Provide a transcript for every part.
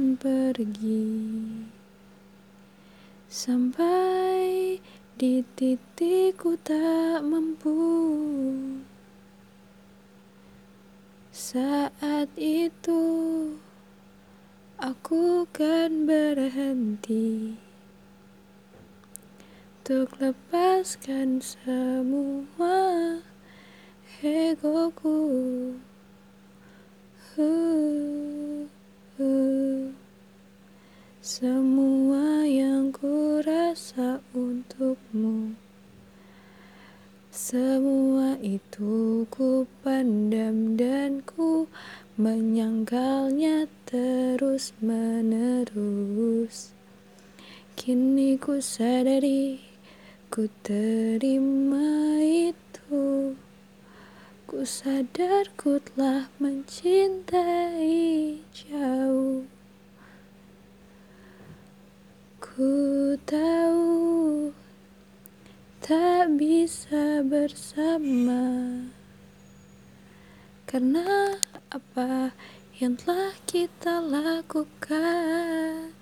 akan pergi. Sampai di titik ku tak mampu. Saat itu aku kan berhenti Untuk lepaskan semua egoku Semua yang ku rasa untukmu. Semua itu ku pandam dan ku menyangkalnya terus menerus. Kini ku sadari ku terima itu. Ku sadar ku telah mencintai jauh Ku tahu tak bisa bersama. Karena apa yang telah kita lakukan?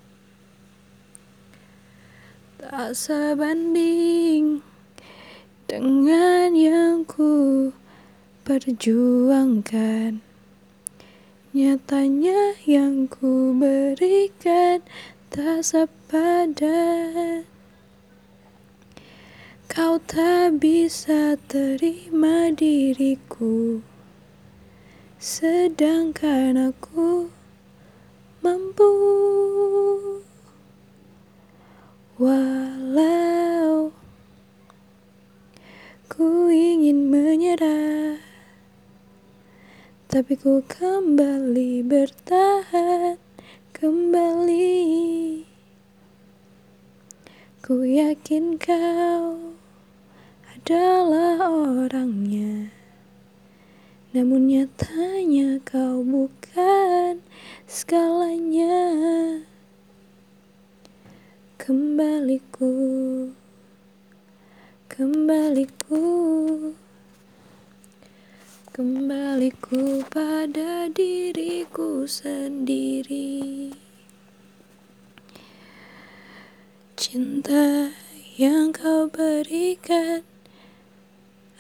Tak sebanding dengan yang ku perjuangkan. Nyatanya yang ku berikan tak sepadan. Kau tak bisa terima diriku. Sedangkan aku mampu. Walau ku ingin menyerah tapi ku kembali bertahan kembali Ku yakin kau adalah orangnya. Namun nyatanya kau bukan segalanya. Kembaliku Kembaliku Kembaliku pada diriku sendiri Cinta yang kau berikan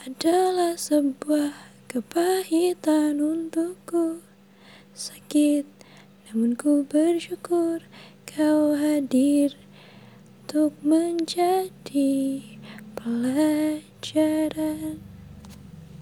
Adalah sebuah kepahitan untukku. Sakit namun ku bersyukur kau hadir Untuk menjadi pelajaran